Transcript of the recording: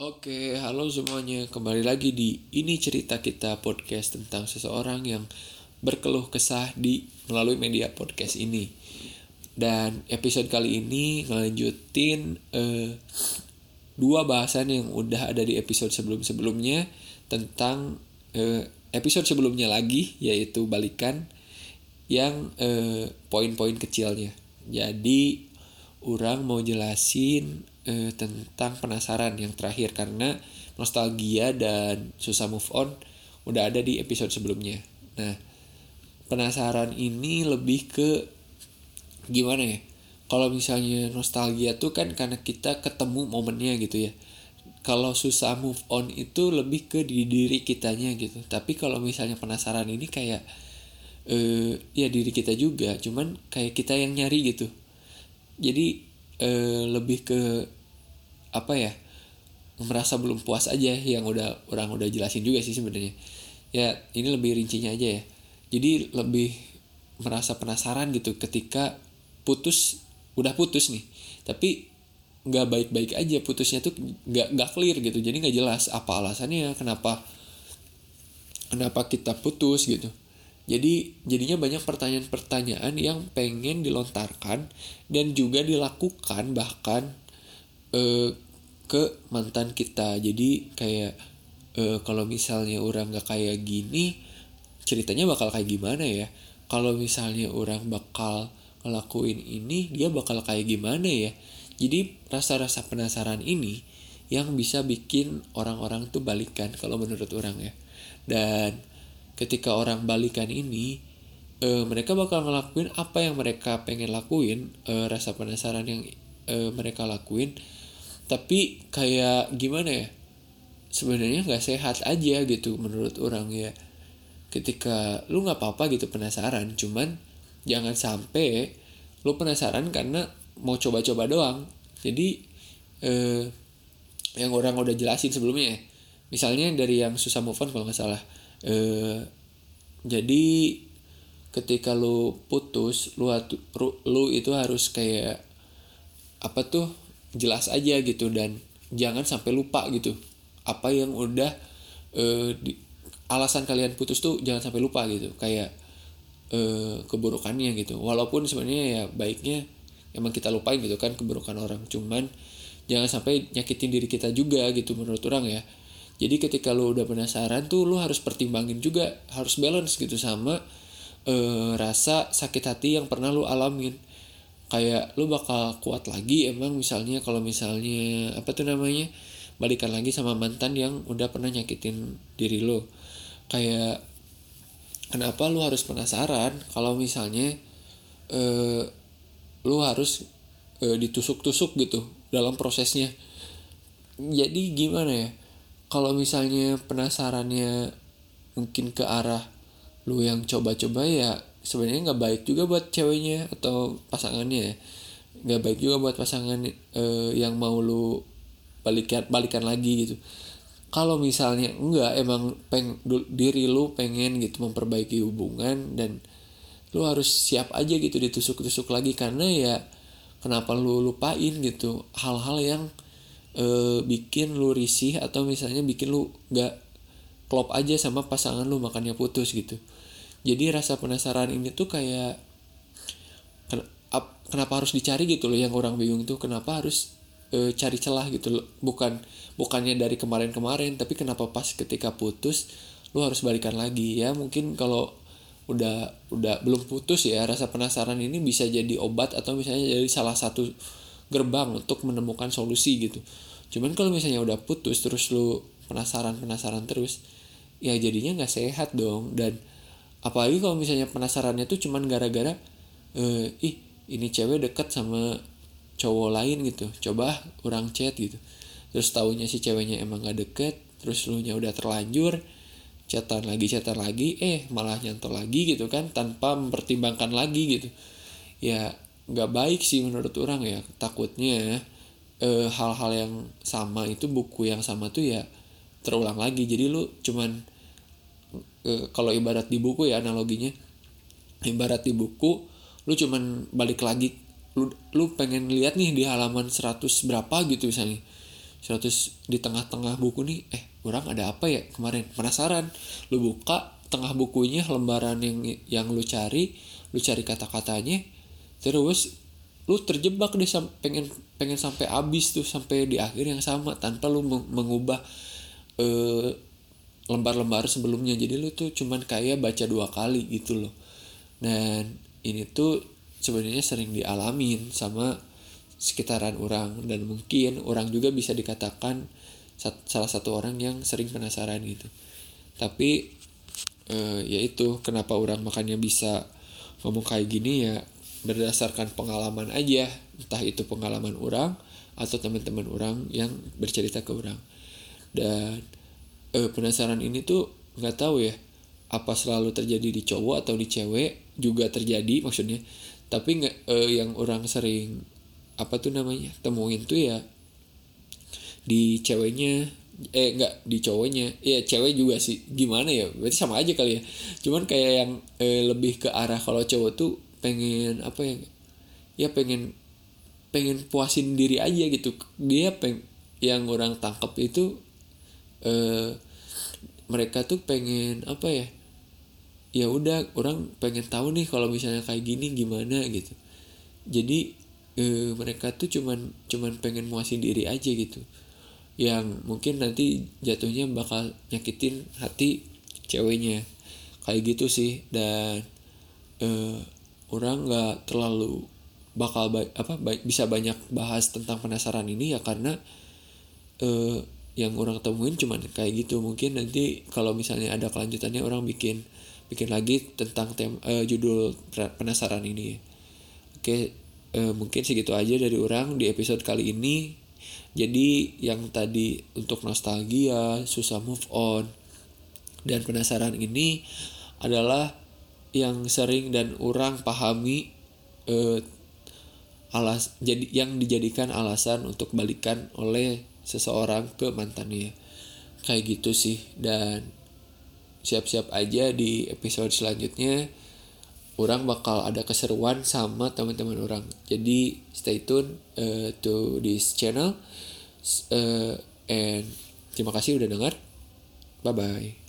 Oke, halo semuanya. Kembali lagi di Ini Cerita Kita podcast tentang seseorang yang berkeluh kesah di melalui media podcast ini. Dan episode kali ini ngelanjutin eh, dua bahasan yang udah ada di episode sebelum-sebelumnya tentang eh, episode sebelumnya lagi yaitu balikan yang eh, poin-poin kecilnya. Jadi orang mau jelasin eh, tentang penasaran yang terakhir karena nostalgia dan susah move on udah ada di episode sebelumnya. Nah, penasaran ini lebih ke gimana ya? Kalau misalnya nostalgia tuh kan karena kita ketemu momennya gitu ya. Kalau susah move on itu lebih ke di diri kitanya gitu. Tapi kalau misalnya penasaran ini kayak eh ya diri kita juga, cuman kayak kita yang nyari gitu. Jadi eh, lebih ke apa ya merasa belum puas aja yang udah orang udah jelasin juga sih sebenarnya. Ya ini lebih rincinya aja ya. Jadi lebih merasa penasaran gitu ketika putus udah putus nih. Tapi nggak baik-baik aja putusnya tuh nggak nggak clear gitu. Jadi nggak jelas apa alasannya kenapa kenapa kita putus gitu jadi jadinya banyak pertanyaan-pertanyaan yang pengen dilontarkan dan juga dilakukan bahkan uh, ke mantan kita. Jadi kayak uh, kalau misalnya orang nggak kayak gini ceritanya bakal kayak gimana ya? Kalau misalnya orang bakal ngelakuin ini dia bakal kayak gimana ya? Jadi rasa-rasa penasaran ini yang bisa bikin orang-orang tuh balikan kalau menurut orang ya. Dan ketika orang balikan ini uh, mereka bakal ngelakuin apa yang mereka pengen lakuin uh, rasa penasaran yang uh, mereka lakuin. Tapi kayak gimana ya? Sebenarnya nggak sehat aja gitu menurut orang ya. Ketika lu nggak apa-apa gitu penasaran cuman jangan sampai lu penasaran karena mau coba-coba doang. Jadi eh, yang orang udah jelasin sebelumnya ya misalnya dari yang susah move on kalau nggak salah eh, jadi ketika lu putus lu lu itu harus kayak apa tuh jelas aja gitu dan jangan sampai lupa gitu. Apa yang udah uh, di, alasan kalian putus tuh jangan sampai lupa gitu. Kayak uh, keburukannya gitu. Walaupun sebenarnya ya baiknya emang kita lupain gitu kan keburukan orang. Cuman jangan sampai nyakitin diri kita juga gitu menurut orang ya jadi ketika lu udah penasaran tuh lu harus pertimbangin juga harus balance gitu sama uh, rasa sakit hati yang pernah lu alamin. Kayak lu bakal kuat lagi emang misalnya kalau misalnya apa tuh namanya balikan lagi sama mantan yang udah pernah nyakitin diri lo kayak kenapa lu harus penasaran kalau misalnya eh, lu harus eh, ditusuk-tusuk gitu dalam prosesnya? Jadi gimana ya kalau misalnya penasarannya mungkin ke arah lu yang coba-coba ya sebenarnya nggak baik juga buat ceweknya atau pasangannya ya. Nggak baik juga buat pasangan uh, yang mau lu balikan balikan lagi gitu. Kalau misalnya enggak emang peng diri lu pengen gitu memperbaiki hubungan dan lu harus siap aja gitu ditusuk-tusuk lagi karena ya kenapa lu lupain gitu hal-hal yang e, bikin lu risih atau misalnya bikin lu gak klop aja sama pasangan lu makanya putus gitu. Jadi rasa penasaran ini tuh kayak kenapa harus dicari gitu loh yang orang bingung tuh kenapa harus e, cari celah gitu loh. Bukan bukannya dari kemarin-kemarin tapi kenapa pas ketika putus lu harus balikan lagi? Ya mungkin kalau udah udah belum putus ya rasa penasaran ini bisa jadi obat atau misalnya jadi salah satu gerbang untuk menemukan solusi gitu cuman kalau misalnya udah putus terus lu penasaran penasaran terus ya jadinya nggak sehat dong. Dan apalagi kalau misalnya penasarannya tuh cuman gara-gara uh, ih ini cewek deket sama cowok lain gitu. Coba orang chat gitu. Terus tahunya si ceweknya emang gak deket terus lu nya udah terlanjur chatan lagi chatan lagi eh malah nyantol lagi gitu kan tanpa mempertimbangkan lagi gitu. Ya nggak baik sih menurut orang ya takutnya eh, hal-hal yang sama itu buku yang sama tuh ya terulang lagi. Jadi lu cuman e, kalau ibarat di buku ya analoginya ibarat di buku lu cuman balik lagi lu lu pengen lihat nih di halaman 100 berapa gitu misalnya. 100 di tengah-tengah buku nih eh orang ada apa ya kemarin? Penasaran. Lu buka tengah bukunya lembaran yang yang lu cari lu cari kata-katanya terus lu terjebak deh pengen pengen sampai habis tuh sampai di akhir yang sama tanpa lu mengubah eh, lembar-lembar sebelumnya. Jadi lu tuh cuman kayak baca dua kali gitu loh. Dan ini tuh sebenarnya sering dialamin sama sekitaran orang. Dan mungkin orang juga bisa dikatakan salah satu orang yang sering penasaran gitu. Tapi eh, ya itu kenapa orang makanya bisa ngomong kayak gini ya berdasarkan pengalaman aja entah itu pengalaman orang atau teman-teman orang yang bercerita ke orang. Dan eh, penasaran ini tuh nggak tahu ya apa selalu terjadi di cowok atau di cewek juga terjadi maksudnya. Tapi eh, yang orang sering apa tuh namanya temuin tuh ya di ceweknya eh nggak di cowoknya. Ya cewek juga sih. Gimana ya? Berarti sama aja kali ya. Cuman kayak yang eh, lebih ke arah kalau cowok tuh pengen apa ya ya pengen pengen puasin diri aja gitu. Dia peng yang orang tangkap itu eh, mereka tuh pengen apa ya ya udah orang pengen tahu nih kalau misalnya kayak gini gimana gitu. Jadi eh, mereka tuh cuman cuman pengen muasin diri aja gitu. Yang mungkin nanti jatuhnya bakal nyakitin hati ceweknya. Kayak gitu sih dan eh, orang nggak terlalu bakal ba apa ba bisa banyak bahas tentang penasaran ini ya karena uh, yang orang temuin cuman kayak gitu. Mungkin nanti kalau misalnya ada kelanjutannya orang bikin bikin lagi tentang tem uh, judul penasaran ini. Oke uh, mungkin segitu aja dari orang di episode kali ini. Jadi yang tadi untuk nostalgia susah move on dan penasaran ini adalah yang sering dan orang pahami eh, alas jadi yang dijadikan alasan untuk balikan oleh seseorang ke mantannya. Kayak gitu sih dan siap-siap aja di episode selanjutnya orang bakal ada keseruan sama teman-teman orang. Jadi stay tune uh, to this channel uh, and terima kasih udah dengar. Bye bye